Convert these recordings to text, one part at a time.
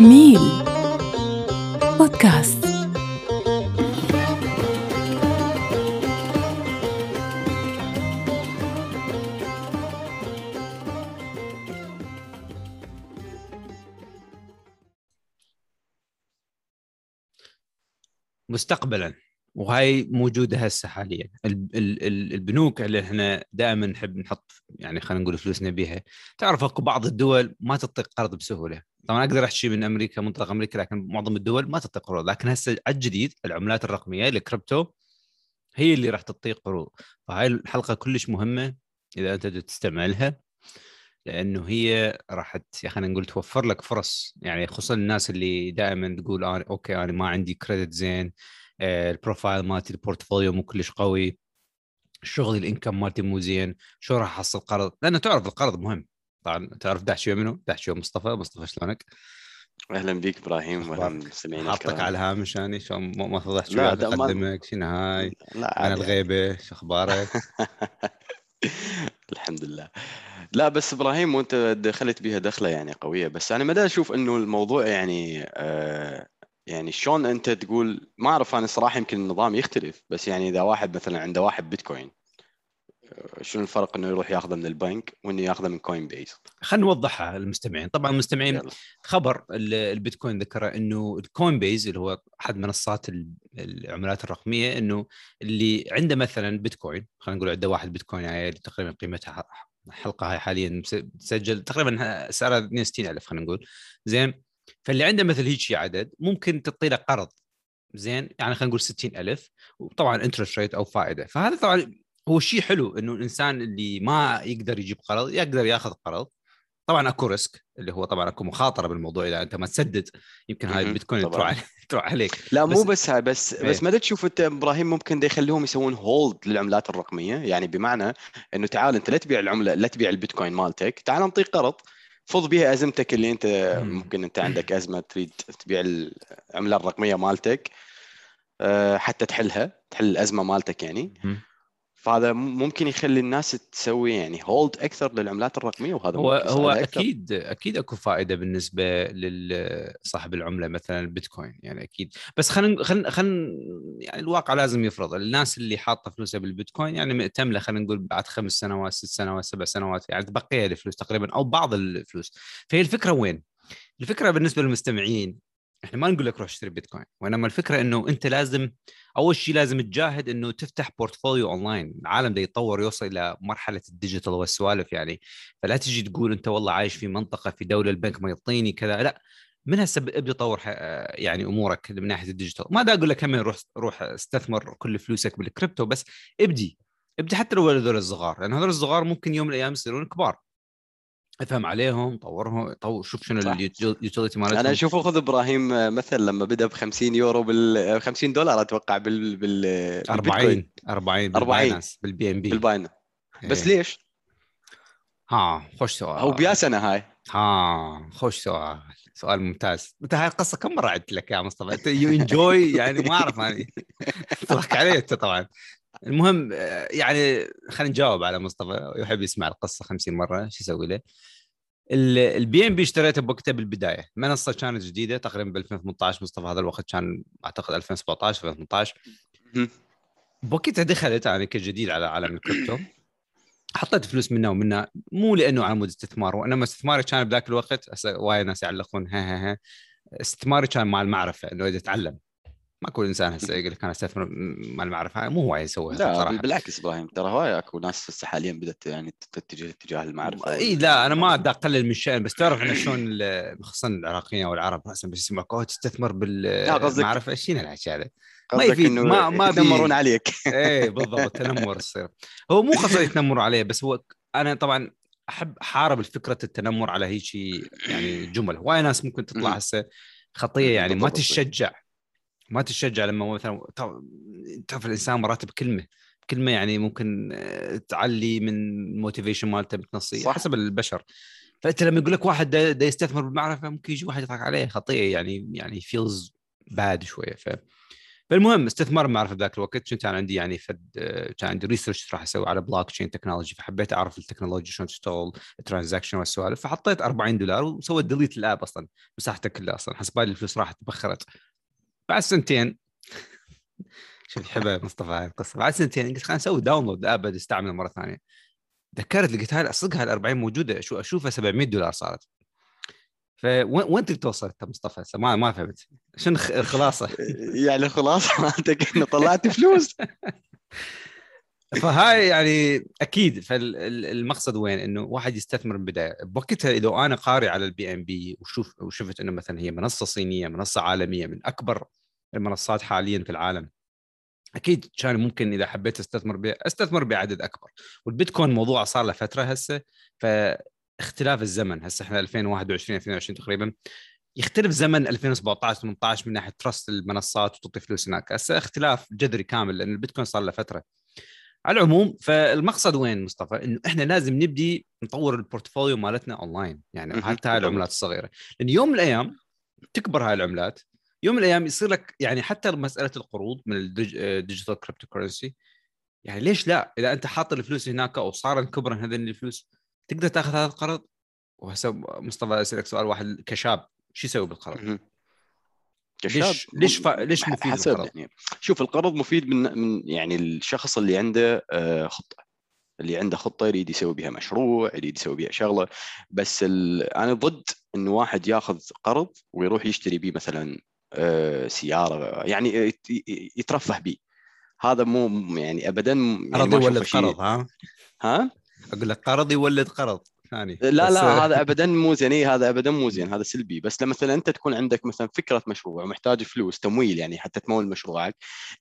ميل بودكاست. مستقبلا. وهاي موجودة هسه حاليا. ال- ال- ال- البنوك اللي إحنا دائما نحب نحط يعني خلينا نقول فلوسنا بها تعرف أكو بعض الدول ما تعطيك قرض بسهولة. طبعا أقدر احكي من أمريكا منطقة أمريكا لكن معظم الدول ما تعطيك قروض. لكن هسه على الجديد العملات الرقمية الكريبتو هي اللي راح تعطيك قروض. فهاي الحلقة كلش مهمة إذا أنت تستعملها لأنه هي راح خلينا نقول توفر لك فرص. يعني خصوصا الناس اللي دائما تقول okay أنا ما عندي credit زين. ال profile مالتي ال portfolio مو كلش قوي. الشغل الإنكم مالتي مو زين. شو راح أحصل قرض؟ لأنه تعرف القرض مهم. طبعا تعرف داعش منه داعش مصطفى؟ مصطفى شلونك؟ أهلا بيك إبراهيم واهلا؟ مستمعينا حاطك الكرام. على الهامش يعني؟ شو ما فضحت شو أقدمك؟ شنو هاي؟ عادي الغيبة. شو أخبارك؟ الحمد لله. لا بس إبراهيم وأنت دخلت بها دخلة يعني قوية. بس أنا ما أشوف إنه الموضوع يعني آه يعني شلون أنت تقول ما أعرف أنا صراحة يمكن النظام يختلف بس يعني إذا واحد مثلا عنده واحد بيتكوين شنو الفرق إنه يروح ياخذه من البنك وإنه ياخذه من Coinbase خلينا نوضحها للمستمعين. طبعا المستمعين يلا. خبر ال- البيتكوين ذكر إنه ال Coinbase اللي هو أحد منصات ال- العملات الرقمية إنه اللي عنده مثلا بيتكوين خلينا نقول عنده واحد بيتكوين هاي تقريبا قيمتها ح- الحلقة هاي حاليا تسجل تقريبا سعرها 62000 خلينا نقول. زين؟ فاللي عنده مثل هيك شي عدد ممكن تعطي له قرض. زين؟ يعني خلينا نقول 60000 وطبعا interest rate أو فائدة. فهذا طبعا هو شيء حلو إنه الإنسان اللي ما يقدر يجيب قرض يقدر ياخذ قرض. طبعا أكو risk اللي هو طبعا أكو مخاطرة بالموضوع إذا أنت ما تسدد. يمكن هاي. البيتكوين. تروح عليك تروح عليك. لا مو بس- بس هاي بس إيه. بس ما تشوف أنت إبراهيم ممكن ده يخليهم يسوون hold للعملات الرقمية. يعني بمعنى إنه تعال أنت لا تبيع العملة لا تبيع البيتكوين مالتك. تعال نعطيك قرض. فض بها أزمتك اللي أنت مم. ممكن أنت عندك أزمة تريد تبيع العملة الرقمية مالتك آه، حتى تحلها تحل الأزمة مالتك يعني. فهذا ممكن يخلي الناس تسوي يعني هولد أكثر للعملات الرقمية وهذا هو هو. أكيد أكيد أكو فائدة بالنسبة لصاحب العملة مثلا البيتكوين يعني أكيد بس خلينا خلينا خلينا يعني الواقع لازم يفرض الناس اللي حاطة فلوسها بالبيتكوين يعني مأتملة خلينا نقول بعد خمس سنوات ست سنوات سبع سنوات يعني تبقيها الفلوس تقريبا أو بعض الفلوس فهي الفكرة وين؟ الفكرة بالنسبة للمستمعين إحنا ما نقول لك روح اشتري بيتكوين وإنما الفكرة إنه أنت لازم أول شيء لازم تجاهد إنه تفتح portfolio online العالم ده يتطور يوصل إلى مرحلة ال digital والسوالف يعني. فلا تجي تقول أنت والله عايش في منطقة في دولة البنك ما يعطيني كذا. لا من هسه ابدأ طور ح- يعني أمورك من ناحية ال digital. ما دا أقول لك هم روح روح استثمر كل فلوسك بالكريبتو بس ابدي ابدي حتى لو هذول الصغار لأن هذول الصغار ممكن يوم من الأيام يصيرون كبار. افهم عليهم طورهم طور شوف شنو. ال utility مالتهم أنا أشوف خذ إبراهيم مثل لما بدأ ب 50 يورو بال 50 دولار أتوقع بال بال بالبيتكوين. 40 40 40. بال Binance بال BNB بال Binance بس إيه. ليش؟ ها خوش سؤال هو بيا سنه هاي ها خوش سؤال سؤال ممتاز أنت هاي القصة كم مره عدت لك يا مصطفى أنت you enjoy يعني ما أعرف يعني تضحك علي أنت طبعا المهم آه، يعني خلينا نجاوب على مصطفى يحب يسمع القصة 50 مرة شو يسوي له؟ ال BNB اشتريته بوقتها بالبداية منصة كانت جديدة تقريبا ب 2018 مصطفى هذا الوقت كان أعتقد 2017 2018 مهم. بوقتها دخلت أنا كجديد على عالم الكريبتو حطيت فلوس منه ومنه مو لأنه على مود استثمار وإنما استثماري كان بذاك الوقت هسه وايد ناس يعلقون ها ها ها. استثماري كان مع المعرفة إنه إذا اتعلم ما كل إنسان هسه يقول لك أنا أستثمر مع المعرفه هاي مو هواي يسويها لا صراحة بالعكس إبراهيم ترى هواي أكو ناس هسه حاليا بدأت يعني تتجه اتجاه المعرفة إي لا أنا ما بدي أقلل من شيء بس تعرف إنه شلون خصوصا العراقيين والعرب راسا بس يسمعك أوه تستثمر بالمعرفة شنو الحكي هذا؟ ما يفيد، ما- ما يتنمرون عليك إيه بالضبط تنمر يصير هو مو قصدي يتنمروا عليه بس هو أنا طبعا أحب أحارب فكره التنمر على هيك يعني جمل وايد ناس ممكن تطلع. هسه خطية يعني ما. تشجع ما تشجع لما مثلا تعرف الإنسان مرات بكلمه كلمة يعني ممكن آه، تعلي من ال motivation مالته بتنصيه صح. حسب البشر. فأنت لما يقول لك واحد دا, دا يستثمر بالمعرفة ممكن يجي واحد يضحك عليه خطيه يعني يعني feels bad شوية ف. فالمهم استثمار ما اعرف بذاك الوقت كنت أنا عندي يعني فد كان عندي research راح أسوي على blockchain technology فحبيت أعرف التكنولوجيا شلون تشتغل ال transaction والسوالف فحطيت 40 دولار وسويت delete ال app أصلا مساحته كلها أصلا حسبالي الفلوس راحت تبخرت. بعد سنتين. شوف يحبها مصطفى هاي القصة. بعد سنتين قلت خلينا نسوي download app أستعمله مرة ثانية. ذكرت لقيت هاي صدق هاي ال 40 موجودة شو أشوفها 700 دولار صارت. فوين تبي توصل أنت مصطفى؟ ما ما فهمت. شنو الخلاصة؟ يعني الخلاصه مالتك انه طلعت فلوس. فهاي يعني أكيد فالمقصد وين؟ إنه واحد يستثمر من البداية. بوقتها إذا أنا قاري على ال BNB وشوف وشفت إنه مثلا هي منصة صينية منصة عالمية من أكبر المنصات حاليا في العالم أكيد كان ممكن إذا حبيت أستثمر بي أستثمر بعدد أكبر. والبيتكوين موضوع صار له فترة هسه فاختلاف الزمن هسه إحنا 2021 2022 تقريبا يختلف زمن 2017 18 من ناحية trust المنصات وتعطي فلوس هناك. هسه اختلاف جذري كامل لأن البيتكوين صار له فترة. على العموم فالمقصد وين مصطفى؟ إنه إحنا لازم نبدي نطور ال portfolio مالتنا أونلاين يعني حتى هاي العملات الصغيرة. لأن يوم من الأيام تكبر هاي العملات يوم من الأيام يصير لك يعني حتى مسألة القروض من ال digital cryptocurrency يعني ليش لا؟ إذا أنت حاط الفلوس هناك أو صار كبرا هذين الفلوس تقدر تاخذ هذا القرض؟ وهسه مصطفى أسألك سؤال واحد كشاب شو يسوي بالقرض؟ كشاب ليش ليش ف... ليش مفيد حسب. القرض؟ يعني شوف القرض مفيد من من يعني الشخص اللي عنده آه، خطة. اللي عنده خطة يريد يسوي بها مشروع يريد يسوي بها شغلة. بس ال... أنا ضد انه واحد ياخذ قرض ويروح يشتري به مثلا آه، سيارة يعني يترفه به هذا مو يعني ابدا يعني قرض يولد قرض ها؟ ها؟ أقول لك قرض يولد قرض. ثاني. لا لا هذا ابدا مو زين إيه، هذا ابدا مو زين هذا سلبي. بس لما مثلا أنت تكون عندك مثلا فكرة مشروع ومحتاج فلوس تمويل يعني حتى تمول مشروعك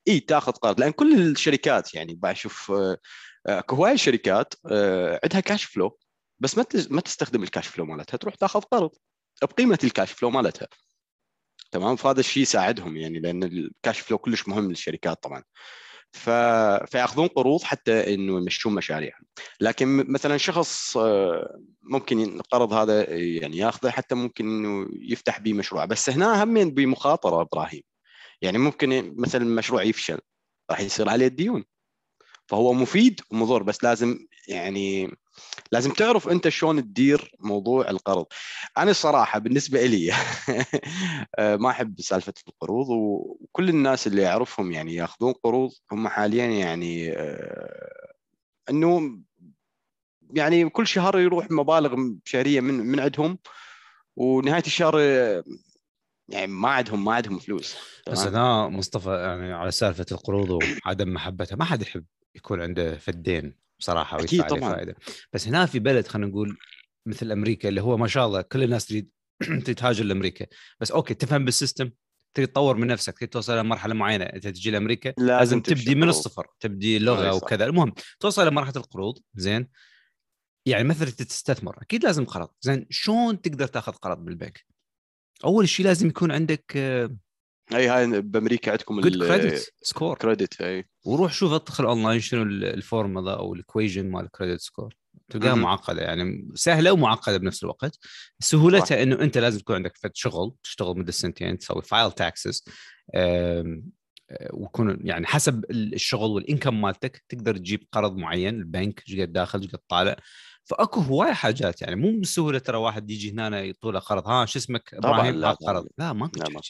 اي تاخذ قرض. لأن كل الشركات يعني بشوف اكو هواي شركات آه، عندها cash flow بس ما ما تستخدم ال cash flow مالتها تروح تاخذ قرض بقيمة ال cash flow مالتها. تمام؟ فهذا الشيء يساعدهم يعني لأن ال cash flow كلش مهم للشركات طبعا. ف... فيأخذون قروض حتى إنه يمشون مشاريعهم. لكن مثلا شخص آه، ممكن القرض هذا يعني يأخذه حتى ممكن إنه يفتح به مشروع. بس هنا هم بمخاطرة إبراهيم. يعني ممكن مثلا المشروع يفشل راح يصير عليه الديون. فهو مفيد ومضر بس لازم يعني لازم تعرف أنت شلون تدير موضوع القرض. أنا الصراحه بالنسبة لي آه، ما أحب سالفة القروض وكل الناس اللي أعرفهم يعني ياخذون قروض هم حاليا يعني آه، إنه يعني كل شهر يروح مبالغ شهرية من من عندهم ونهاية الشهر يعني ما عندهم ما عندهم فلوس. بس أنا مصطفى يعني على سالفة القروض وعدم محبتها ما حد يحب يكون عنده فدين. بصراحة أكيد طبعا. فائدة. بس هنا في بلد خلينا نقول مثل أمريكا اللي هو ما شاء الله كل الناس تريد تهاجر لأمريكا. بس okay تفهم بال system تريد تطور من نفسك تريد توصل لمرحله معينة. انت تجي لأمريكا لازم, لازم تبدي من الصفر تبدي لغة وكذا المهم توصل لمرحله القروض زين. يعني مثلا تستثمر أكيد لازم قرض. زين شلون تقدر تأخذ قرض بالبنك؟ أول شيء لازم يكون عندك آه، أي هاي بأمريكا عندكم كريدت سكور كريدت أي. وروح شوف ادخل اونلاين شنو الفورمولا أو ال equation مال ال credit score تلقاها معقدة يعني سهلة ومعقدة بنفس الوقت. سهولتها إنه أنت لازم تكون عندك فد شغل تشتغل مدة سنتين تسوي file taxes ويكون يعني حسب الشغل وال income مالتك تقدر تجيب قرض معين البنك إيش قد داخل إيش قد طالع. فأكو هواي حاجات يعني مو بالسهوله ترى واحد يجي هنا يطول قرض ها شو اسمك؟ إبراهيم؟ لا قرض. لا. ما لا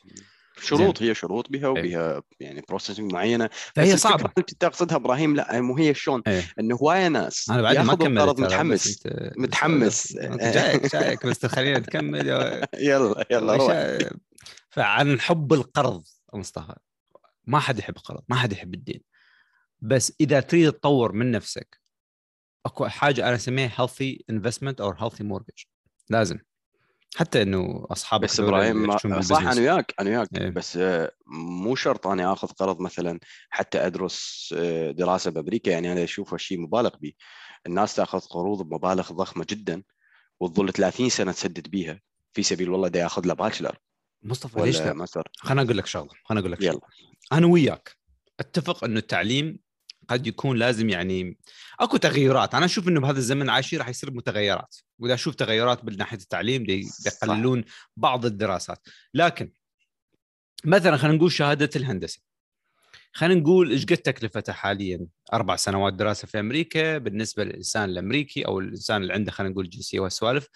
شروط هي شروط بها إيه. وبها يعني processing معينة. فهي صعبة. أنت تقصدها إبراهيم لا مو هي شلون؟ إيه. انه هواية ناس أنا بعد ما كملت متحمس. متحمس. جايك جايك بس خلينا نكمل. يلا يلا روح. فعن حب القرض مصطفى. ما حد يحب القرض ما حد يحب الدين. بس إذا تريد تطور من نفسك أكو حاجة أنا أسميها healthy investment أو healthy mortgage. لازم. حتى إنه أصحاب بس إبراهيم صح أنا وياك أنا وياك إيه. بس آه، مو شرط أنا آخذ قرض مثلا حتى أدرس آه، دراسة بأمريكا يعني أنا اشوفه شيء مبالغ به الناس تأخذ قروض بمبالغ ضخمة جدا وتظل 30 سنة تسدد بيها. في سبيل والله دا ياخذ له باتشلر مصطفى ليش لا؟ خليني أقول لك شغلة خليني أقول لك يلا. أنا وياك أتفق إنه التعليم قد يكون لازم يعني أكو تغيرات أنا أشوف إنه بهذا الزمن عايشين راح يصير متغيرات. وإذا أشوف تغيرات من ناحية التعليم يقللون بعض الدراسات. لكن مثلا خلينا نقول شهادة الهندسة. خلينا نقول إيش قد تكلفته حاليا؟ أربع سنوات دراسة في أمريكا بالنسبة للإنسان الأمريكي أو الإنسان اللي عنده خلينا نقول جنسيه والسوالف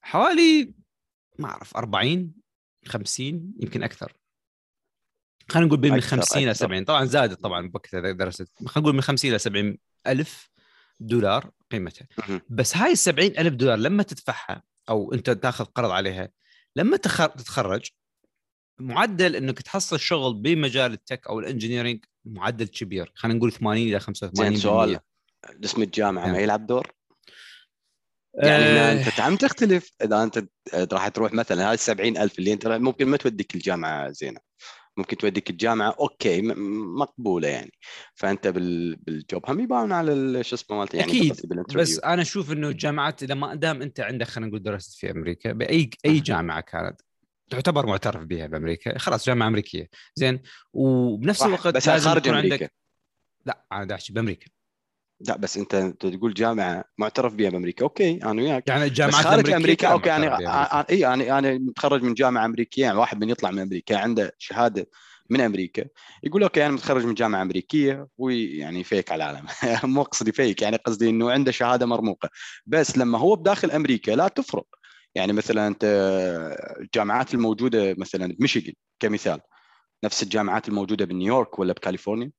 حوالي ما أعرف 40 50 يمكن أكثر. خلينا نقول بين من 50 إلى 70 طبعا زادت طبعا بوقتها درست. خلينا نقول من 50 إلى 70 ألف دولار قيمتها. بس هاي ال 70 ألف دولار لما تدفعها أو أنت تأخذ قرض عليها لما تتخرج معدل إنك تحصل شغل بمجال التك أو الانجنييرنج معدل كبير. خلينا نقول 80 إلى 85 زين سؤال. اسم الجامعة ما نعم. يلعب دور؟ يعني آه. أنت عم تختلف إذا أنت راح تروح مثلا هاي ال 70000 اللي أنت ممكن ما توديك الجامعة زينة. ممكن توديك الجامعة okay مقبولة يعني. فأنت بال job. هم يبان على شو اسمه مالته يعني أكيد بس أنا أشوف إنه الجامعات إذا ما دام أنت عندك خلينا نقول درست في أمريكا by أي جامعة كانت تعتبر معترف بها بأمريكا. خلاص جامعة أمريكية. زين. وبنفس الوقت بس خارج أمريكا عندك... لا أنا دا احشي بأمريكا. لا بس أنت تقول جامعة معترف بها بأمريكا. okay أنا وياك. يعني الجامعات خارج أمريكا okay يعني اي يعني أنا متخرج من جامعة أمريكية يعني واحد من يطلع من أمريكا عنده شهادة من أمريكا. يقول okay أنا متخرج من جامعة أمريكية ويعني فيك على العالم. مو قصدي فيك يعني قصدي إنه عنده شهادة مرموقة. بس لما هو بداخل أمريكا لا تفرق. يعني مثلا أنت الجامعات الموجودة مثلا بميشيغان كمثال نفس الجامعات الموجودة بنيويورك ولا بكاليفورنيا؟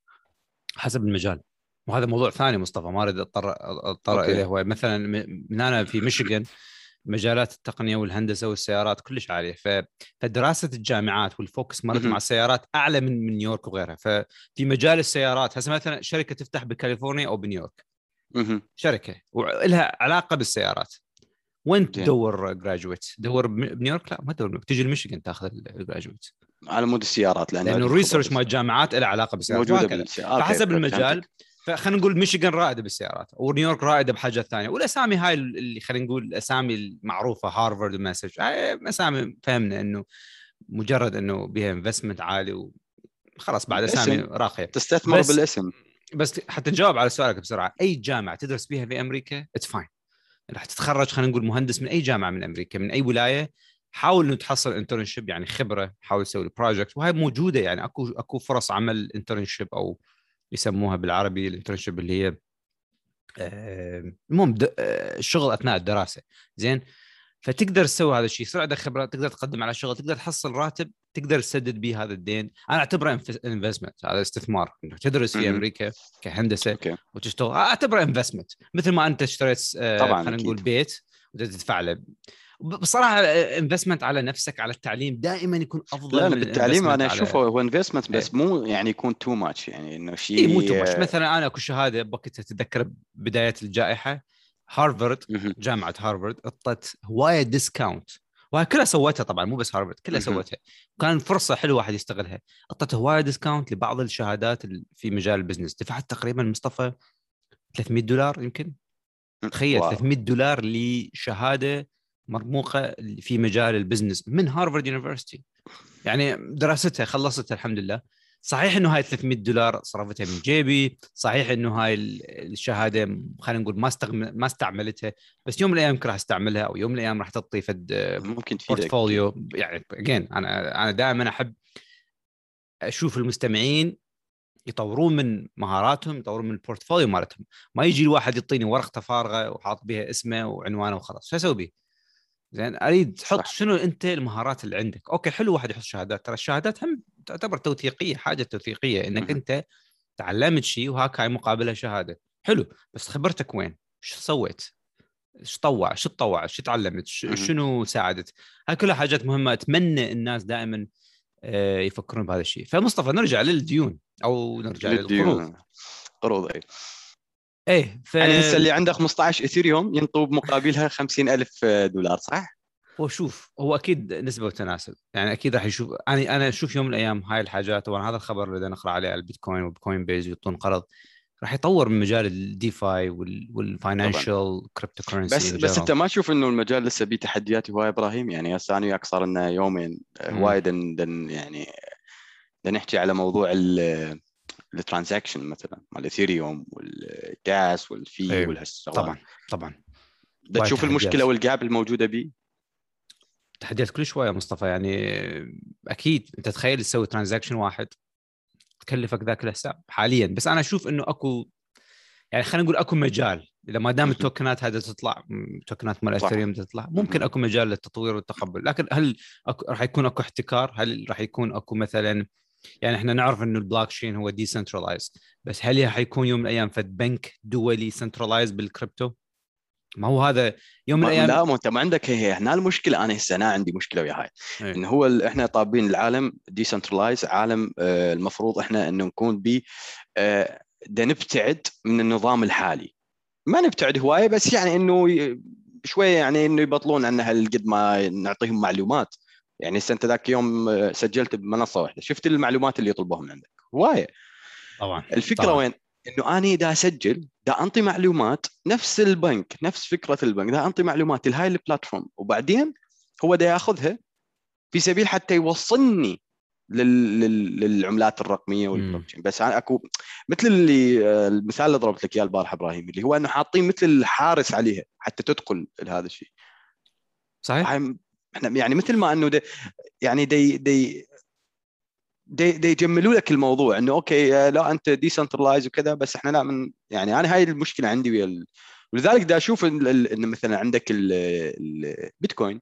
حسب المجال. وهذا موضوع ثاني مصطفى ما أريد اضطر أضطر إليه هو. مثلا من أنا في ميشيغان مجالات التقنية والهندسة والسيارات كلش عالية. فدراسة الجامعات والفوكس مالتهم على السيارات أعلى من من نيويورك وغيرها. ففي مجال السيارات هسه مثلا شركة تفتح بكاليفورنيا أو بنيويورك. شركة ولها علاقة بالسيارات. وين تدور graduate؟ تدور بنيويورك؟ لا ما تدور تجي لميشيغان تاخذ ال graduate على مود السيارات لأن لأنه ال research مال الجامعات له علاقة بالسيارات. موجودة بالسيارات فحسب المجال فخلينا نقول ميشيغان رائدة بالسيارات ونيويورك رائدة بحاجات ثانية والأسامي هاي اللي خلينا نقول الأسامي المعروفة هارفارد و MIT هاي أسامي فهمنا إنه مجرد إنه بها investment عالي وخلاص بعد أسامي راقية. تستثمر بس بالاسم. بس حتى نجاوب على سؤالك بسرعة أي جامعة تدرس بها في أمريكا؟ it's fine راح تتخرج خلينا نقول مهندس من أي جامعة من أمريكا من أي ولاية حاول إنه تحصل internship يعني خبرة حاول تسوي project وهي موجودة يعني اكو أكو فرص عمل internship أو يسموها بالعربي ال internship اللي هي المهم الشغل أثناء الدراسة. زين؟ فتقدر تسوي هذا الشيء يصير عندك خبرة تقدر تقدم على شغل تقدر تحصل راتب تقدر تسدد به هذا الدين. أنا أعتبره investment هذا استثمار. إنك تدرس في أمريكا كهندسة okay. وتشتغل أعتبره investment مثل ما أنت اشتريت طبعا خلينا نقول بيت وتدفع له. بصراحة investment على نفسك على التعليم دائما يكون أفضل لا من بالتعليم أنا أشوفه هو investment بس. مو يعني يكون too much يعني إنه شيء إيه مو تو ماتش مثلا أنا أكو شهادة بوقتها تتذكر بداية الجائحة. هارفرد جامعة هارفرد أعطت هواية discount وهي كلها سوتها طبعا مو بس هارفرد كلها سوتها كان فرصة حلوة واحد يستغلها. اعطت هواية discount لبعض الشهادات في مجال ال business دفعت تقريبا مصطفى 300 دولار يمكن. تخيل 300 دولار لشهادة مرموقه في مجال ال business من هارفارد university. يعني دراستها خلصتها الحمد لله صحيح إنه هاي 300 دولار صرفتها من جيبي. صحيح إنه هاي الشهادة خلينا نقول ما ما استعملتها. بس يوم من الأيام راح أستعملها أو يوم من الأيام راح تعطي فد ممكن portfolio يعني اجين أنا أنا دائما أحب أشوف المستمعين يطورون من مهاراتهم يطورون من ال portfolio مالتهم. ما يجي الواحد يعطيني ورقة فارغة وحاط بها اسمه وعنوانه وخلاص. شو أسوي به؟ زين أريد تحط شنو أنت المهارات اللي عندك؟ okay حلو واحد يحط شهادات. ترى الشهادات هم تعتبر توثيقية حاجة توثيقية إنك أنت تعلمت شيء وهاك هاي مقابلها شهادة. حلو بس خبرتك وين؟ إيش سويت؟ إيش تطوع؟ شو تطوع؟ شو تعلمت؟ شنو ساعدت؟ هاي كلها حاجات مهمة أتمنى الناس دائما آه، يفكرون بهذا الشيء. فمصطفى نرجع للديون أو نرجع للقروض. قروض أي. إيه ف... يعني هسه اللي عنده 15 اثيريوم ينطوه مقابلها 50000 دولار صح؟ هو شوف هو أكيد نسبة وتناسب يعني أكيد راح يشوف أنا أنا أشوف يوم من الأيام هاي الحاجات طبعا هذا الخبر اللي نقرا عليه على البيتكوين والبيتكوين بيز يعطون قرض راح يطور من مجال ال DeFi وال financial cryptocurrency بس بس أنت ما تشوف إنه المجال لسه به تحديات هواية إبراهيم؟ يعني هسه أنا وياك صار لنا يومين هوايه دن يعني نحكي على موضوع ال transaction مثلا مال الاثيريوم وال gas وال fee أيوه. والهالشغلات طبعا طبعا. تشوف المشكلة وال gap الموجودة به تحديات كل شوية مصطفى يعني أكيد أنت تخيل تسوي transaction واحد تكلفك ذاك الحساب حاليا بس أنا أشوف إنه أكو يعني خلينا نقول أكو مجال إذا ما دام ال token ات هذه تطلع token ات مال اثيريوم تطلع ممكن أكو مجال للتطوير والتقبل لكن هل أكو راح يكون أكو احتكار؟ هل راح يكون أكو مثلا يعني إحنا نعرف إنه البلوك تشين هو decentralized بس هل حيكون يوم من الأيام فد بنك دولي centralized بال crypto؟ ما هو هذا يوم من الأيام لا ما أنت ما عندك هي هنا المشكلة أنا هسه أنا عندي مشكلة ويا هاي. إيه. إنه هو ال- إحنا طابين العالم decentralized عالم آه، المفروض إحنا إنه نكون ب آه، نبتعد من النظام الحالي. ما نبتعد هواية بس يعني إنه شوية يعني إنه يبطلون عنا هالقد ما نعطيهم معلومات. يعني هسه انت ذاك يوم آه، سجلت بمنصة واحدة. شفت المعلومات اللي يطلبوها من عندك؟ هوايه طبعا الفكرة طبعاً. وين؟ إنه أني دا أسجل دا انطي معلومات نفس البنك نفس فكرة البنك دا انطي معلومات لهاي ال platform وبعدين هو دا ياخذها في سبيل حتى يوصلني لل... لل... للعملات الرقمية والبلوك تشين بس أنا أكو مثل اللي آه، المثال اللي ضربت لك إياه البارحه إبراهيم اللي هو إنه حاطين مثل الحارس عليها حتى تدخل لهذا الشيء. صحيح. إحنا يعني مثل ما أنه دي يعني دي دي دي, دي يجملوا لك الموضوع إنه okay لا أنت decentralized وكذا بس إحنا لا من يعني أنا هاي المشكلة عندي ويا. ولذلك دا أشوف إن مثلا عندك ال- ال- البيتكوين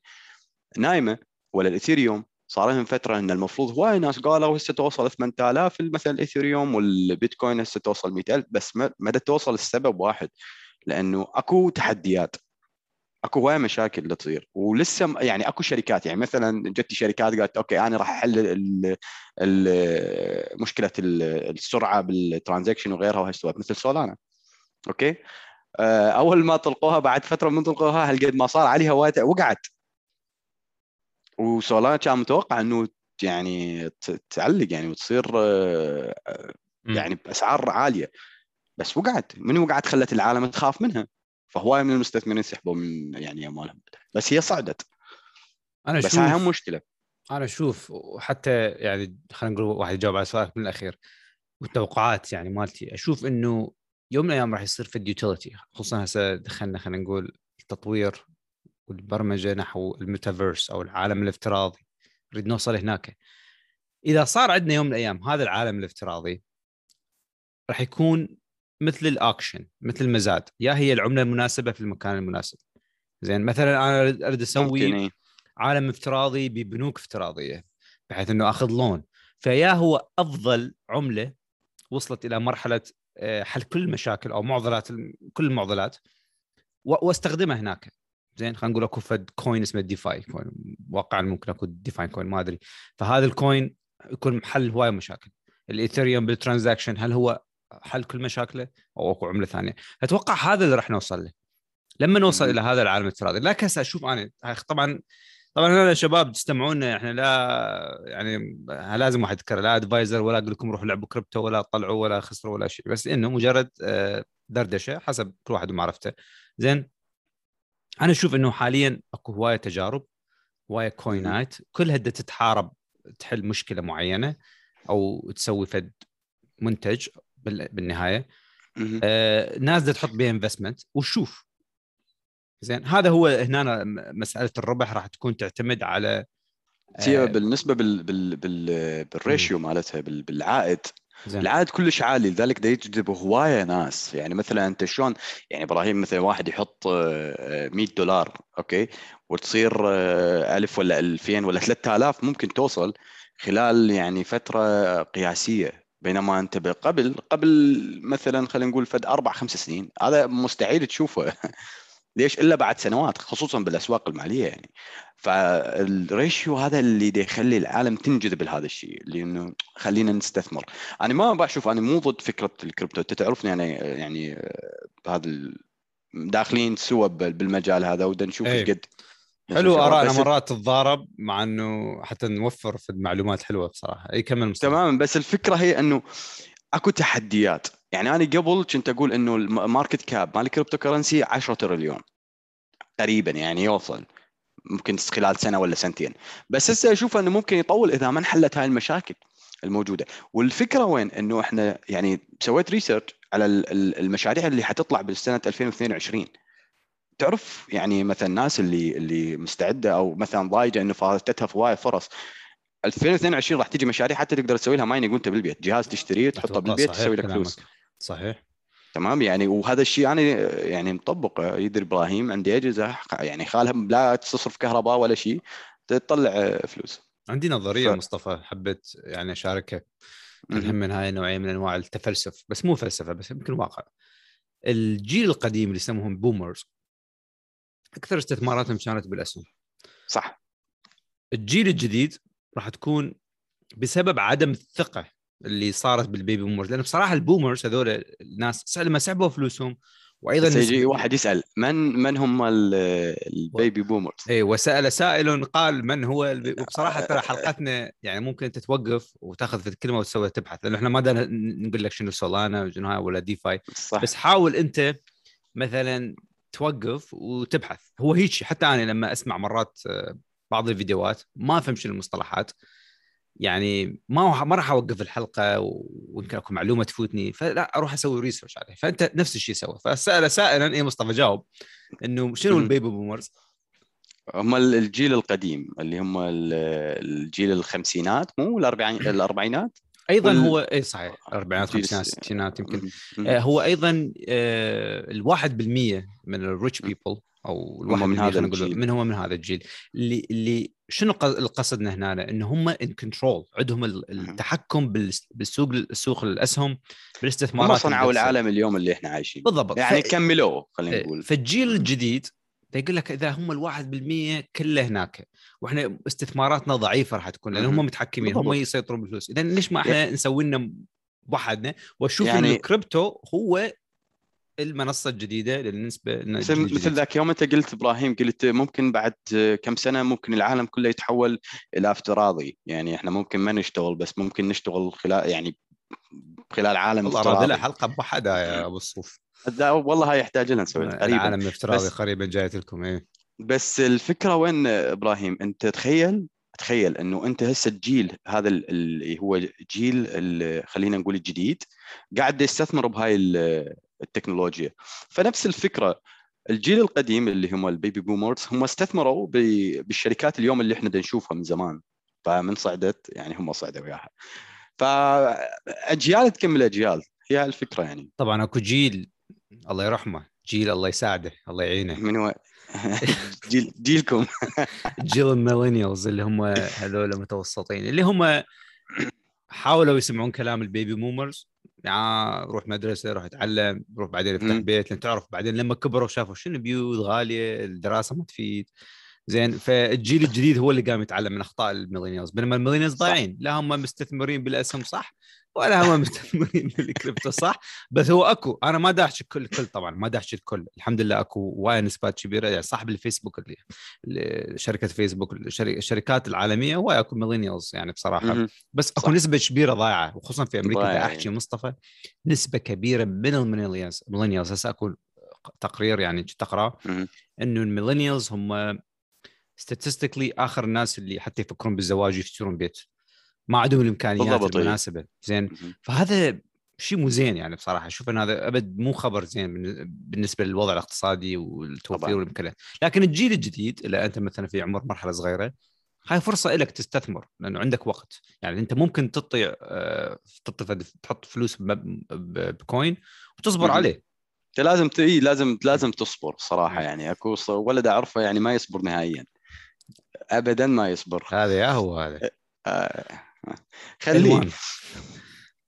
نايمة ولا الإثيريوم صار لهم فترة إن المفروض هواي ناس قالوا هسه توصل 8000 مثلا الإثيريوم والبيتكوين هسه توصل 100000 بس ما توصل السبب واحد لأنه أكو تحديات أكو هواي مشاكل اللي تصير. ولسه يعني أكو شركات يعني مثلا جتي شركات قالت okay أنا راح أحل ال- ال- مشكلة ال- السرعة بال transaction وغيرها وهالسوالف مثل سولانا. أوكي؟ آه، أول ما طلقوها بعد فترة من طلقوها هالقد ما صار عليها وايد وقعت. وسولانا كان متوقع إنه يعني تعلق يعني وتصير آه،. يعني بأسعار عالية. بس وقعت. من وقعت خلت العالم تخاف منها. فهواي من المستثمرين سحبوا من يعني اموالهم بس هي صعدت. أنا بس هاي هم مشكلة. أنا أشوف وحتى يعني خلينا نقول واحد يجاوب على سؤالك من الأخير والتوقعات يعني مالتي. أشوف إنه يوم من الأيام راح يصير في ال utility خصوصا هسه دخلنا خلينا نقول التطوير والبرمجة نحو الميتافيرس أو العالم الافتراضي. نريد نوصل هناك. إذا صار عندنا يوم من الأيام هذا العالم الافتراضي راح يكون مثل ال auction مثل المزاد. يا هي العملة المناسبة في المكان المناسب. زين مثلا أنا اريد أسوي إيه. عالم افتراضي ببنوك افتراضية بحيث إنه أخذ loan. فيا هو أفضل عملة وصلت إلى مرحلة آه، حل كل المشاكل أو معضلات كل المعضلات وأستخدمها هناك. زين خلينا نقول أكو فد coin اسمه DeFi coin واقعا ممكن أكو DeFi coin ما أدري. فهذا ال coin يكون حل هواي مشاكل. الإيثيريوم بال transaction هل هو حل كل مشاكله أو أكو عملة ثانية. أتوقع هذا اللي راح نوصل له. لما نوصل. إلى هذا العالم الافتراضي لكن هسه أشوف أنا طبعا طبعا أنا شباب تستمعونا إحنا لا يعني لازم واحد يذكر لا advisor ولا أقول لكم روحوا لعبوا كريبتو ولا طلعوا ولا خسروا ولا شيء. بس إنه مجرد آه، دردشة حسب كل واحد ومعرفته. زين أنا أشوف إنه حاليا أكو هواية تجارب هواية كوينات كلها تتحارب تحل مشكلة معينة أو تسوي فد منتج بالنهاية. آه، ناس بدها تحط بها investment وشوف. زين هذا هو هنا مسألة الربح راح تكون تعتمد على هي آه، بالنسبة بال بال بال بال ratio مالتها بال- بالعائد. زين. العائد كلش عالي لذلك ده يجذب هواية ناس. يعني مثلا أنت شلون؟ يعني إبراهيم مثلا واحد يحط آه، 100 دولار okay؟ وتصير آه، 1000 ولا 2000 ولا 3000 ممكن توصل خلال يعني فترة قياسية. بينما أنت قبل قبل مثلا خلينا نقول فد أربع خمس سنين هذا مستحيل تشوفه. ليش؟ إلا بعد سنوات خصوصا بالأسواق المالية يعني. فال ratio هذا اللي يخلي العالم تنجذب لهذا الشيء لأنه خلينا نستثمر. أنا ما بشوف أنا مو ضد فكرة الكريبتو. أنت تعرفني أنا يعني آه، بهذا ال- داخلين سوا بال- بالمجال هذا ودا نشوف إيه. إيش قد حلو. ارائنا مرات تتضارب مع إنه حتى نوفر في معلومات حلوة بصراحة. أي كمل. تماما بس الفكرة هي إنه أكو تحديات. يعني أنا قبل كنت أقول إنه ال market cap مال ال cryptocurrency 10 تريليون تقريبا يعني يوصل ممكن خلال سنة ولا سنتين. بس هسه أشوف إنه ممكن يطول إذا ما انحلت هاي المشاكل الموجودة. والفكرة وين؟ إنه إحنا يعني سويت research على ال- ال- المشاريع اللي حتطلع بالسنة 2022 تعرف يعني مثلا الناس اللي اللي مستعدة أو مثلا ضايجة إنه فاتتها فوايد فرص 2022 راح تيجي مشاريع حتى تقدر تسوي لها mining وأنت بالبيت. جهاز تشتريه تحطه بالبيت تسوي لك. فلوس. صحيح. تمام؟ يعني وهذا الشيء أنا يعني مطبق. يدري إبراهيم عندي أجهزة يعني خالها لا تصرف كهرباء ولا شيء تطلع فلوس. عندي نظرية ف- مصطفى حبيت يعني اشاركها مهم. يهم من هاي النوعية من أنواع التفلسف بس مو فلسفة بس يمكن واقع. الجيل القديم اللي يسموهم بومرز أكثر استثماراتهم كانت بالأسهم. صح. الجيل الجديد راح تكون بسبب عدم الثقة اللي صارت بال baby boomers لأن بصراحة ال boomers هذول الناس لما سحبوا فلوسهم وأيضا يجي واحد يسأل من من هم ال- ال baby boomers؟ اي وسأل سائل قال من هو البي... وبصراحة ترى حلقتنا يعني ممكن انت توقف وتأخذ في الكلمة وتسوي تبحث لأنه إحنا ما دانا نقول لك شنو سولانا وشنو هاي ولا DeFi صح. بس حاول أنت مثلا توقف وتبحث. هو هيك حتى أنا لما أسمع مرات آه، بعض الفيديوهات ما أفهم شنو المصطلحات. يعني ما ما راح أوقف الحلقة ويمكن اكو معلومة تفوتني. فلا أروح أسوي research عليه. فأنت نفس الشيء سوى. فسال سائلا اي مصطفى جاوب. إنه شنو. ال baby boomers؟ هم ال- الجيل القديم اللي هم ال- الجيل الخمسينات مو الأربعينات؟ أيضا وال- هو اي صحيح الاربعينات جيل خمسينات ستينات يمكن. آه، هو أيضا آه، الواحد بالمية من ال rich people أو الواحد من هذا الجيل. من هو من هذا الجيل. اللي اللي شنو ق- القصدنا هنا؟ إن هم in control عندهم ال- التحكم بالس- بالسوق السوق الأسهم بالاستثمارات هم صنعوا. العالم اليوم اللي إحنا عايشين. بالضبط. يعني ف- كملوه خلينا إيه، نقول. فالجيل الجديد دا يقول لك إذا هم الواحد بالمية كله هناك وإحنا استثماراتنا ضعيفة راح تكون لأن هم. متحكمين هم بالضبط. يسيطرون بالفلوس اذا ليش ما إحنا نسوي لنا بوحدنا واشوف يعني يعني- الكريبتو هو المنصة الجديدة بالنسبة مثل مثل. ذاك يوم أنت قلت إبراهيم قلت ممكن بعد كم سنة ممكن العالم كله يتحول إلى افتراضي يعني إحنا ممكن ما نشتغل بس ممكن نشتغل خلال يعني خلال عالم افتراضي حلقة بوحدها يا أبو الصوف لا، والله هاي يحتاج لنا نسوي قريبا العالم الأفتراضي قريبا جايت لكم إيه. بس الفكرة وين إبراهيم؟ أنت تخيل تخيل إنه أنت هسه الجيل هذا ال- اللي هو جيل خلينا نقول الجديد قاعد يستثمر بهاي ال- التكنولوجيا. فنفس الفكرة الجيل القديم اللي هم البيبي بومرز هم استثمروا بالشركات اليوم اللي إحنا نشوفها من زمان. فمن صعدت يعني هم صعدوا وياها. فأجيال تكمل أجيال هي الفكرة يعني. طبعا أكو جيل الله يرحمه. جيل الله يساعده الله يعينه. من هو جيل جيلكم. جيل ال millennials اللي هم هذول متوسطين اللي هم حاولوا يسمعون كلام ال baby boomers يعني روح مدرسة روح اتعلم روح بعدين افتح. بيت. لأن تعرف بعدين لما كبروا شافوا شنو بيوت غالية الدراسة ما تفيد. زين فالجيل الجديد هو اللي قام يتعلم من أخطاء ال millennials. بينما ال millennials. ضايعين لا هم مستثمرين بالاسهم صح. ولا هم مستثمرين بالكريبتو صح؟ بس هو أكو. أنا ما دا احچي الكل الكل طبعا ما دا احچي الكل. الحمد لله أكو وايد نسبات كبيرة. يعني صاحب الفيسبوك اللي شركة فيسبوك الشركات العالمية وايد أكو millennials يعني بصراحة. بس أكو صح. نسبة كبيرة ضايعة وخصوصا في أمريكا بدي أحكي مصطفى نسبة كبيرة من ال millennials ال millennials هسه أكو تقرير يعني مهم. إنه ال millennials هم statistically آخر الناس اللي حتى يفكرون بالزواج ويشترون بيت. ما عندهم الإمكانيات بالضبط، إيه. المناسبة زين. فهذا شيء مو زين يعني بصراحة أشوف إن هذا أبد مو خبر زين بالن- بالنسبة للوضع الاقتصادي والتوفير. والإمكانيات لكن الجيل الجديد اذا أنت مثلا في عمر مرحلة صغيرة هاي فرصة لك تستثمر لأنه عندك وقت يعني أنت ممكن تطي آه، تطي تحط فلوس بكوين وتصبر. عليه انت لازم ت... إيه، لازم لازم تصبر صراحة. يعني أكو ولد أعرفه يعني ما يصبر نهائيا ابدا ما يصبر هذا يا هو هذا آه. خليه.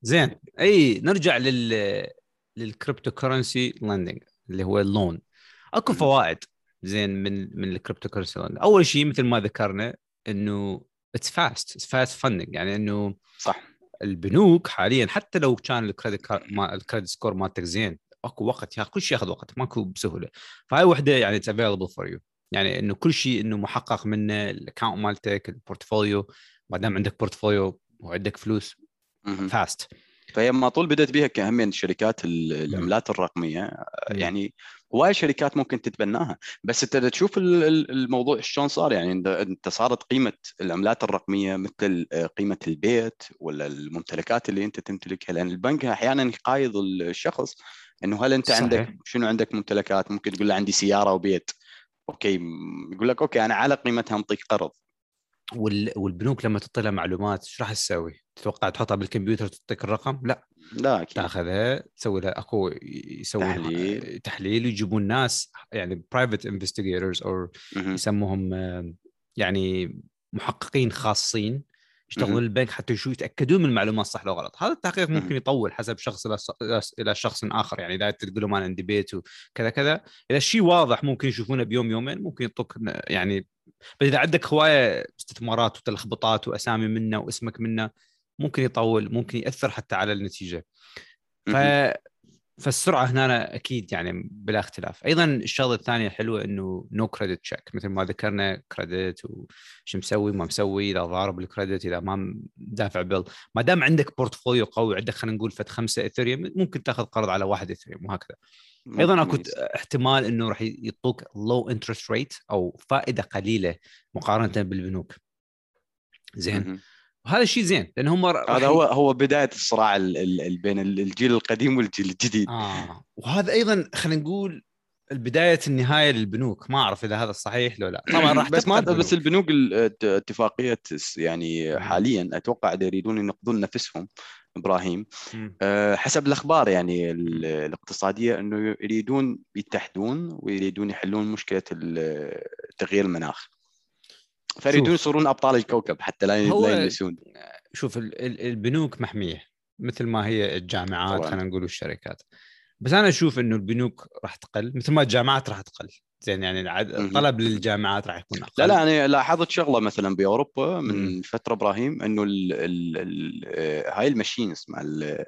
زين. أي نرجع لل لل cryptocurrency lending اللي هو ال loan. أكو. فوائد زين من من ال cryptocurrency lending أول شيء مثل ما ذكرنا إنه it's fast it's fast funding يعني إنه صح. البنوك حاليا حتى لو كان ال credit ال credit score مالتك زين أكو وقت يا كل شيء ياخذ وقت ماكو بسهولة. فهاي وحدة يعني it's available for you يعني إنه كل شيء إنه محقق منه ال account مالتك ال portfolio ما دام عندك portfolio وعندك فلوس. fast فهي ما طول بدأت بها كأهمية شركات ال- العملات الرقمية مم. يعني هواي شركات ممكن تتبناها بس انت تشوف ال- ال- الموضوع شلون صار يعني انت صارت قيمة العملات الرقمية مثل آه، قيمة البيت ولا الممتلكات اللي أنت تمتلكها لأن البنك أحيانا يقايض الشخص إنه هل أنت صحيح. عندك شنو عندك ممتلكات ممكن تقول له عندي سيارة وبيت okay يقول لك okay أنا على قيمتها أنطيك قرض. والبنوك لما تطلع معلومات إيش راح تسوي؟ تتوقع تحطها بالكمبيوتر تعطيك الرقم؟ لا لا أكيد تأخذها تسوي لها اكو يسوون تحليل. تحليل ويجيبون ناس يعني private investigators أو. يسموهم آه، يعني محققين خاصين يشتغلون. البنك حتى يتأكدون من المعلومات صح لو غلط هذا التحقيق. ممكن يطول حسب شخص إلى شخص آخر يعني إذا تقول لهم أنا عندي بيت وكذا كذا إذا الشيء واضح ممكن يشوفونه بيوم يومين ممكن يعطوك يعني بس إذا عندك هواية استثمارات وتلخبطات وأسامي منه واسمك منه ممكن يطول ممكن يأثر حتى على النتيجة ف. فالسرعة هنا أكيد يعني بلا اختلاف. أيضا الشغلة الثانية الحلوه إنه no credit check مثل ما ذكرنا credit وش مسوي ما مسوي إذا ضارب ال credit إذا ما دافع bill ما دام عندك portfolio قوي عندك خلينا نقول فد خمسة Ethereum ممكن تأخذ قرض على واحد Ethereum وهكذا. أيضا اكو احتمال إنه راح يعطوك low interest rate أو فائدة قليلة مقارنة بالبنوك. زين. وهذا الشيء زين لأن هم هذا هو هو بداية الصراع ال- ال- بين ال- الجيل القديم والجيل الجديد. آه. وهذا أيضا خلينا نقول البداية النهاية للبنوك. ما أعرف إذا هذا صحيح لو لا. طبعا راح بس ما بس البنوك. اتفاقية يعني. حاليا أتوقع يريدون ينقذون نفسهم. إبراهيم. أه، حسب الأخبار يعني ال- الاقتصادية إنه يريدون يتحدون ويريدون يحلون مشكلة تغيير المناخ. فيريدون. يصيرون أبطال الكوكب حتى لا هو- لا يلمسون شوف ال- ال- البنوك محمية مثل ما هي الجامعات. خلينا نقول والشركات بس أنا أشوف إنه البنوك راح تقل مثل ما الجامعات راح تقل زين يعني العد-. الطلب للجامعات راح يكون أقل لا لا أنا لاحظت شغلة مثلا بأوروبا من مم. فترة إبراهيم إنه ال ال ال آه، هاي ال machines مع ال-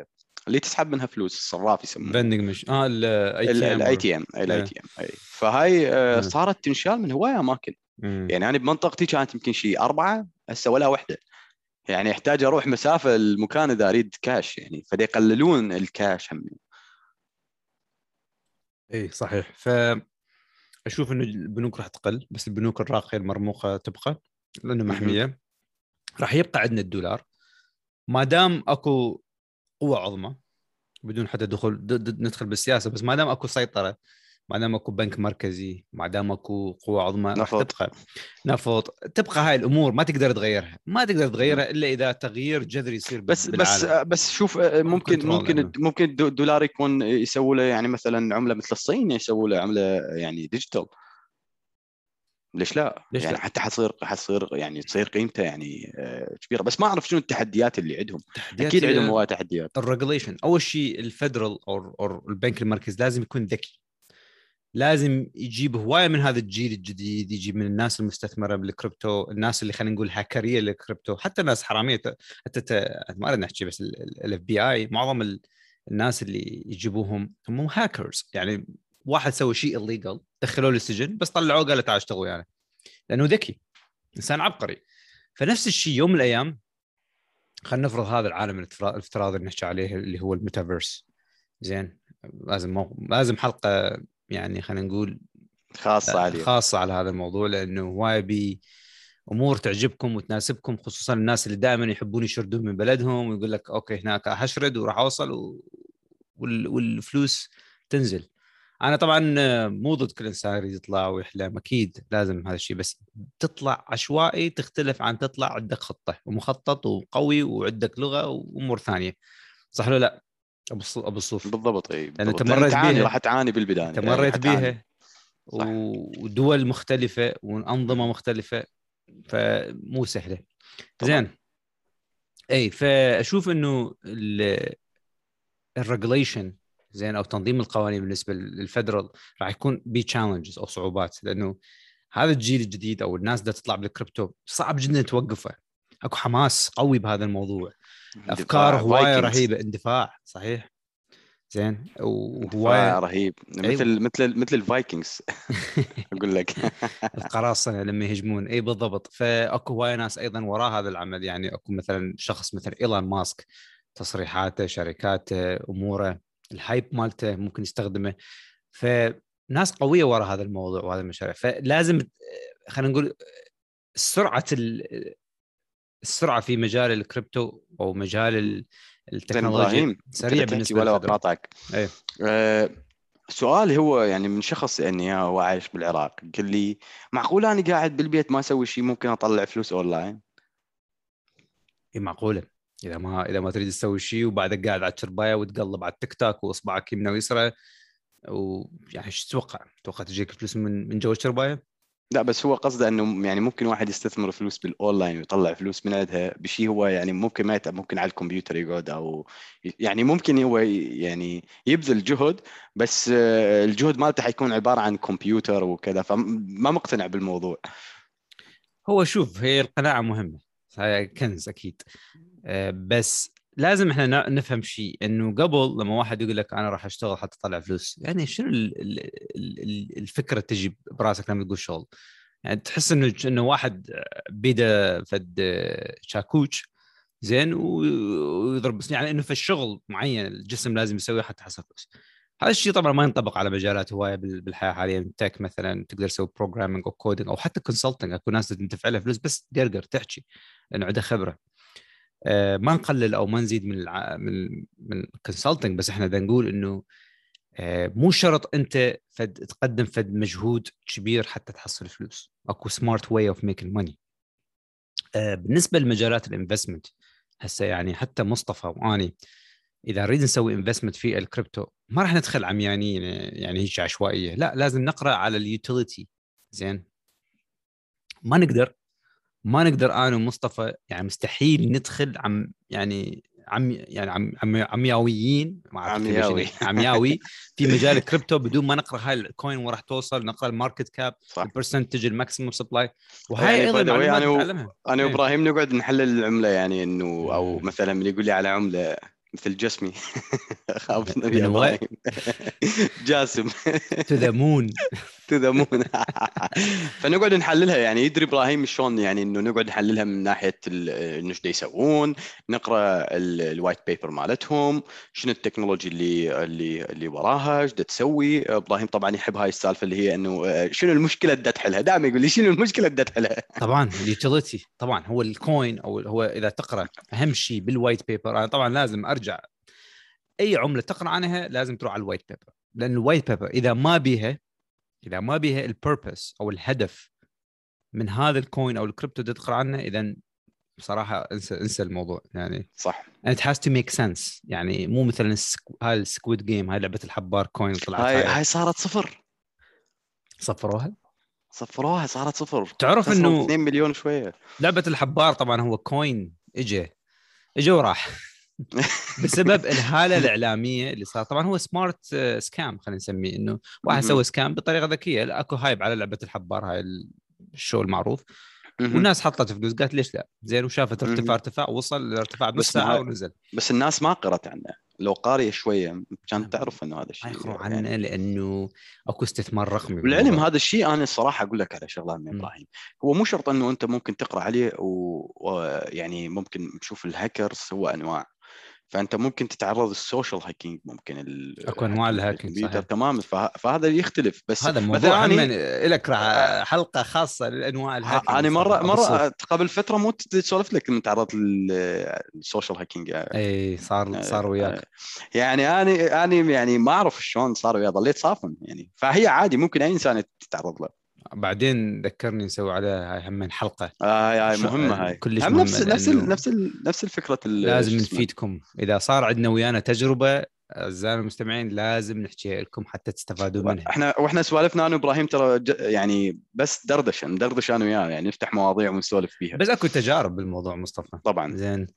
اللي تسحب منها فلوس الصراف يسمونه vending machine آه ال ATM ال ATM ال A إيه. TM فهاي آه، مم. صارت تنشال من هواية أماكن يعني أنا بمنطقتي كانت يمكن شيء أربعة هسه ولا وحدة. يعني يحتاج أروح مسافة المكان إذا أريد كاش يعني فدي يقللون الكاش هم. اي صحيح. ف أشوف إنه البنوك راح تقل بس البنوك الراقية المرموقة تبقى لأنه. محمية. راح يبقى عندنا الدولار. ما دام أكو قوة عظمى بدون حتى دخول ندخل بالسياسة بس ما دام أكو سيطرة ما دام اكو بنك مركزي ما دام اكو قوة عظمى راح نفط. تبقى نفط تبقى هاي الأمور ما تقدر تغيرها ما تقدر تغيرها إلا إذا تغيير جذري يصير بس بالعالم. بس بس شوف آه، ممكن ممكن لأنه. ممكن الدو- الدولار يكون يسووا له يعني مثلا عملة مثل الصين يسووا له عملة يعني digital ليش لا؟ ليش يعني لا؟ حتى حتصير حتصير يعني تصير قيمته يعني آه، كبيرة بس ما أعرف شنو التحديات اللي عندهم أكيد عندهم هواي تحديات ال regulation أول شيء ال federal أو البنك المركزي لازم يكون ذكي لازم يجيب هواية من هذا الجيل الجديد يجيب من الناس المستثمرة بالكريبتو الناس اللي خلينا نقول هاكرية للكريبتو حتى ناس حرامية حتى. ما أريد نحكي بس ال FBI معظم ال... الناس اللي يجيبوهم هم هاكرز يعني واحد سوى شيء illegal دخلوه للسجن بس طلعوه قال له تعال اشتغل يعني لأنه ذكي إنسان عبقري. فنفس الشيء يوم من الأيام خلينا نفرض هذا العالم الافترا- الافتراضي اللي نحكي عليه اللي هو الميتافيرس. زين لازم مو... لازم حلقة يعني خلينا نقول خاصة عليه خاصة على هذا الموضوع لأنه هواي بي أمور تعجبكم وتناسبكم خصوصا الناس اللي دائما يحبون يشردون من بلدهم ويقول لك okay هناك حشرد وراح أوصل و... وال... والفلوس تنزل. أنا طبعا مو ضد كل إنسان يطلع ويحلم أكيد لازم هذا الشيء بس تطلع عشوائي تختلف عن تطلع عندك خطة ومخطط وقوي وعندك لغة وأمور ثانية. صح ولا لا؟ أبو الص- أبو الصوف بالضبط إي لأن بالضبط. أنت مريت بيها. راح تعاني بالبداية انت يعني مريت. بيها. ودول مختلفة وأنظمة مختلفة فمو سهلة. زين إي فأشوف إنه ال regulation زين أو تنظيم القوانين بالنسبة لل federal راح يكون بي challenges أو صعوبات لأنه هذا الجيل الجديد أو الناس اللي تطلع بالكريبتو صعب جدا توقفه أكو حماس قوي بهذا الموضوع أفكار هواية. رهيبة. اندفاع. صحيح. زين. وهواية. رهيب. أيوة. مثل مثل مثل ال Vikings. أقول لك. القراصنه لما يهجمون. إي بالضبط. فأكو هواية ناس أيضا وراء هذا العمل. يعني أكو مثلا شخص مثل إيلون ماسك تصريحاته شركاته أموره ال hype مالته ممكن يستخدمه. فناس قوية وراء هذا الموضوع وهذا المشاريع. فلازم خلينا نقول سرعة ال- السرعة في مجال الكريبتو أو مجال التكنولوجيا سريع بالنسبة ولا أقاطعك إيه. آه، سؤالي هو يعني من شخص يعني هو عايش بالعراق قال لي معقول أنا قاعد بالبيت ما أسوي شيء ممكن أطلع فلوس أونلاين هي معقولة إذا ما إذا ما تريد تسوي شيء وبعدك قاعد على الترباية وتقلب على التيك توك وإصبعك يمنى ويسرى ويعني إيش تتوقع؟ تتوقع تجيك فلوس من من جو الترباية؟ لا بس هو قصده إنه يعني ممكن واحد يستثمر فلوس بالأونلاين ويطلع فلوس من عندها بشيء هو يعني ممكن ما يتعب ممكن على الكمبيوتر يقعد أو يعني ممكن هو يعني يبذل جهد بس آه، الجهد مالته حيكون عبارة عن كمبيوتر وكذا فما مقتنع بالموضوع. هو شوف هي القناعة مهمة كنز أكيد. آه، بس لازم إحنا نفهم شيء إنه قبل لما واحد يقول لك أنا راح أشتغل حتى أطلع فلوس يعني شنو الفكرة تجي براسك لما تقول شغل؟ يعني تحس إنه إنه واحد بيده فد شاكوش زين ويضرب يعني إنه في الشغل معين الجسم لازم يسويه حتى حصل فلوس. هذا الشيء طبعا ما ينطبق على مجالات هواية بالحياة حاليا tech مثلا تقدر تسوي programming أو coding أو حتى consulting أكو ناس تدفع لها فلوس بس تقرقر تحكي لأنه عندها خبرة. ما نقلل أو ما نزيد من الع... من من ال consulting بس إحنا بدنا نقول إنه آه، مو شرط أنت فد تقدم فد مجهود كبير حتى تحصل فلوس. أكو smart way of making money بالنسبة لمجالات ال investment هسه يعني حتى مصطفى وأني إذا نريد نسوي investment في الكريبتو ما راح ندخل عميانين يعني هيك عشوائية. لا لازم نقرأ على ال utility زين؟ ما نقدر ما نقدر أنا ومصطفى يعني مستحيل ندخل عم يعني عم يعني عم عم عمياويين عمياوي. عمياوي. في مجال الكريبتو بدون ما نقرأ هاي ال coin وين راح توصل نقرأ ال market cap ال percentage ال maximum supply وهاي يعني أيضا أنا أنا إيه. وإبراهيم نقعد نحلل العملة يعني إنه أو إيه. مثلا من يقول لي على عملة مثل Jasmy. خاف جاسم. to the moon to the moon فنقعد نحللها يعني يدري إبراهيم شلون يعني إنه نقعد نحللها من ناحية انه إيش يسوون نقرأ ال white paper مالتهم شنو ال technology اللي اللي اللي وراها إيش تسوي. إبراهيم طبعا يحب هاي السالفة اللي هي إنه آه، شنو المشكلة اللي تحلها؟ دائما يقول لي شنو المشكلة اللي تحلها؟ طبعا ال utility طبعا هو ال coin أو هو إذا تقرأ أهم شيء بال white paper أنا طبعا لازم أرجع أي عملة تقرأ عنها لازم تروح على ال white paper. لأن ال white paper إذا ما بيها إذا ما بيها ال purpose أو الهدف من هذا ال coin أو الكريبتو تقرا عنه اذا بصراحة انسى انسى الموضوع. يعني صح. and it has to make sense. يعني مو مثلا هاي ال squid game هاي لعبة الحبار coin طلعت هاي هاي. صارت صفر. صفروها؟ صفروها صارت صفر. تعرف إنه 2 مليون شوية. لعبة الحبار طبعا هو coin اجى اجى وراح. بسبب الهالة الإعلامية اللي صار طبعا هو سمارت سكام خلينا نسميه إنه واحد سوى سكام بطريقة ذكية. أكو هايب على لعبة الحبار هاي الشو المعروف. والناس حطت فلوس قالت ليش لا؟ زين وشافت ارتفاع ارتفاع وصل ارتفاع بس ساعة ونزل. بس الناس ما قرت عنه. لو قاريه شوية كانت تعرف إنه هذا الشيء يقروا عنه يعني. لأنه أكو استثمار رقمي بالعلم هذا الشيء أنا الصراحه أقول لك على شغلة من إبراهيم. هو مو شرط إنه أنت ممكن تقرأ عليه ويعني و... ممكن تشوف الهاكرز هو أنواع. فأنت ممكن تتعرض لل social hacking ممكن أكو أنواع ال hacking صحيح. تمام فهذا يختلف. بس هذا موضوع يعني؟ لك حلقة خاصة لأنواع ال hacking أنا مرة مرة قبل فترة مو تسولف لك من تعرضت لل social hacking إي صار آه، صار وياك. آه، يعني أنا أنا يعني ما أعرف شلون صار وياي ظليت صافن يعني. فهي عادي ممكن أي إنسان يتعرض له. بعدين ذكرني نسوي عليها هاي هم حلقه آه هاي مهمة هاي. كلش هم نفس نفس نفس نفس الفكرة لازم نفيدكم. إذا صار عندنا ويانا تجربة اعزائنا المستمعين لازم نحكيها لكم حتى تستفادوا منها. إحنا وإحنا سوالفنا أنا وإبراهيم ترى يعني بس دردشه ندردش أنا وياه يعني نفتح مواضيع ونسولف فيها. بس أكو تجارب بالموضوع مصطفى. طبعا. زين.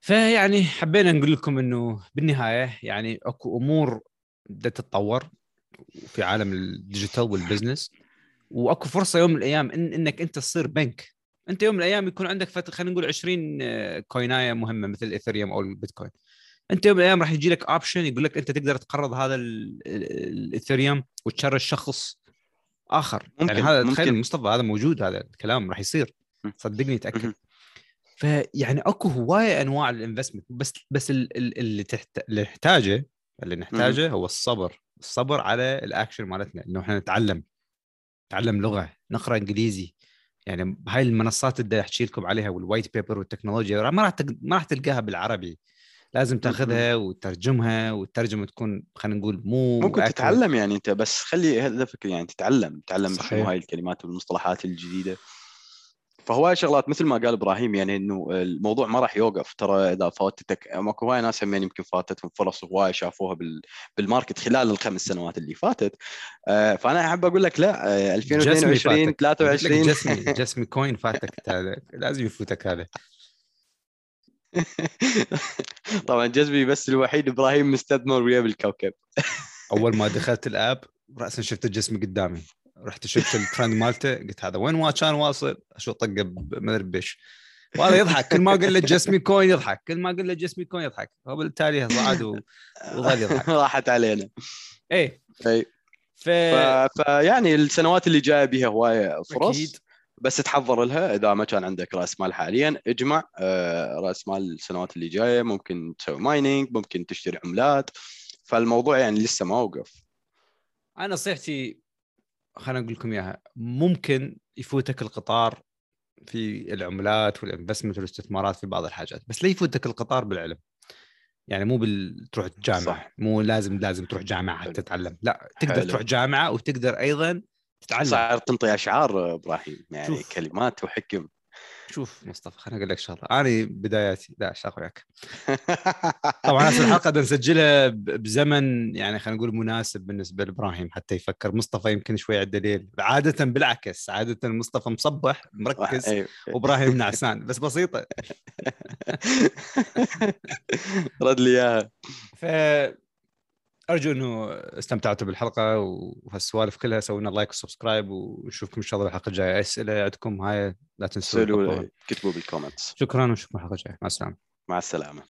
فيعني حبينا نقول لكم إنه بالنهاية يعني أكو أمور بدها تتطور. في عالم ال digital وال business. وأكو فرصة يوم من الأيام إن إنك أنت تصير بنك. أنت يوم من الأيام يكون عندك فتره خلينا نقول 20 آه، كويناية مهمة مثل ال Ethereum أو البيتكوين أنت يوم من الأيام راح يجي لك option يقول لك أنت تقدر تقرض هذا ال Ethereum وتشرج شخص آخر. يعني ممكن يعني هذا تخيل مصطفى هذا موجود هذا الكلام راح يصير. صدقني تاكد فيعني أكو هواية أنواع ال investment بس بس اللي تحت... اللي نحتاجه اللي نحتاجه هو الصبر. الصبر على الأكشن مالتنا إنه إحنا نتعلم نتعلم لغة نقرأ إنجليزي يعني هاي المنصات اللي احكي لكم عليها وال white paper والتكنولوجيا ما راح ما راح تلقاها بالعربي لازم تاخذها وترجمها والترجمة تكون خلينا نقول مو ممكن accurate. تتعلم يعني أنت بس خلي هدفك يعني تتعلم تتعلم. شنو هاي الكلمات والمصطلحات الجديدة فهواي شغلات مثل ما قال إبراهيم يعني إنه الموضوع ما راح يوقف. ترى إذا فاتتك ماكو هواي ناس هم يمكن فاتتهم فرص هواي شافوها بال... بال market خلال الخمس سنوات اللي فاتت. آه، فأنا أحب أقول لك لا آه، Jasmy 2022 فاتك. قلت لك 23 Jasmy Jasmy coin فاتك هذا. لازم يفوتك هذا. طبعا جذبي بس الوحيد إبراهيم مستثمر وياه بالكوكب. أول ما دخلت ال app راسا شفت ال Jasmy قدامي. رحت شفت الترند مالته قلت هذا وين ما كان واصل. اشو طقه ما أدري بيش وهذا يضحك. كل ما أقول له Jasmy coin يضحك. كل ما أقول له Jasmy coin يضحك. وبالتالي صعد وظل يضحك. راحت علينا. إيه. إي. ف ف... فيعني السنوات اللي جاية بيها هواية فرص. أكيد. بس تحضر لها إذا ما كان عندك رأس مال حاليا. اجمع آه، رأس مال السنوات اللي جاية. ممكن تسوي mining ممكن تشتري عملات. فالموضوع يعني لسه ما وقف. أنا نصيحتي خليني أقول لكم إياها ممكن يفوتك القطار في العملات وال investment والاستثمارات في بعض الحاجات بس لا يفوتك القطار بالعلم يعني مو بال... تروح جامعه صح. مو لازم لازم تروح جامعة. حتى تتعلم لا تقدر حلو. تروح جامعة وتقدر أيضا تتعلم صار تنطي أشعار إبراهيم يعني شوف. كلمات وحكم شوف مصطفى خليني أقول لك شغلة. أنا بداياتي لا شاخ وياك طبعا هسه الحلقة نسجلها بزمن يعني خلينا نقول مناسب بالنسبة لإبراهيم حتى يفكر. مصطفى يمكن شوي على الدليل. عاده بالعكس عاده مصطفى مصبح مركز أيوه. وإبراهيم نعسان بس بسيطة. رد لي إياها. ف أرجو إنه استمتعتوا بالحلقة وهالسوالف كلها. سوينا like و subscribe ونشوفكم إن شاء الله بالحلقة الجاية. أسئلة عندكم هاي لا تنسوا. كتبوا بال comments. شكرا ونشوفكم الحلقة الجاية. مع السلامة. مع السلامة.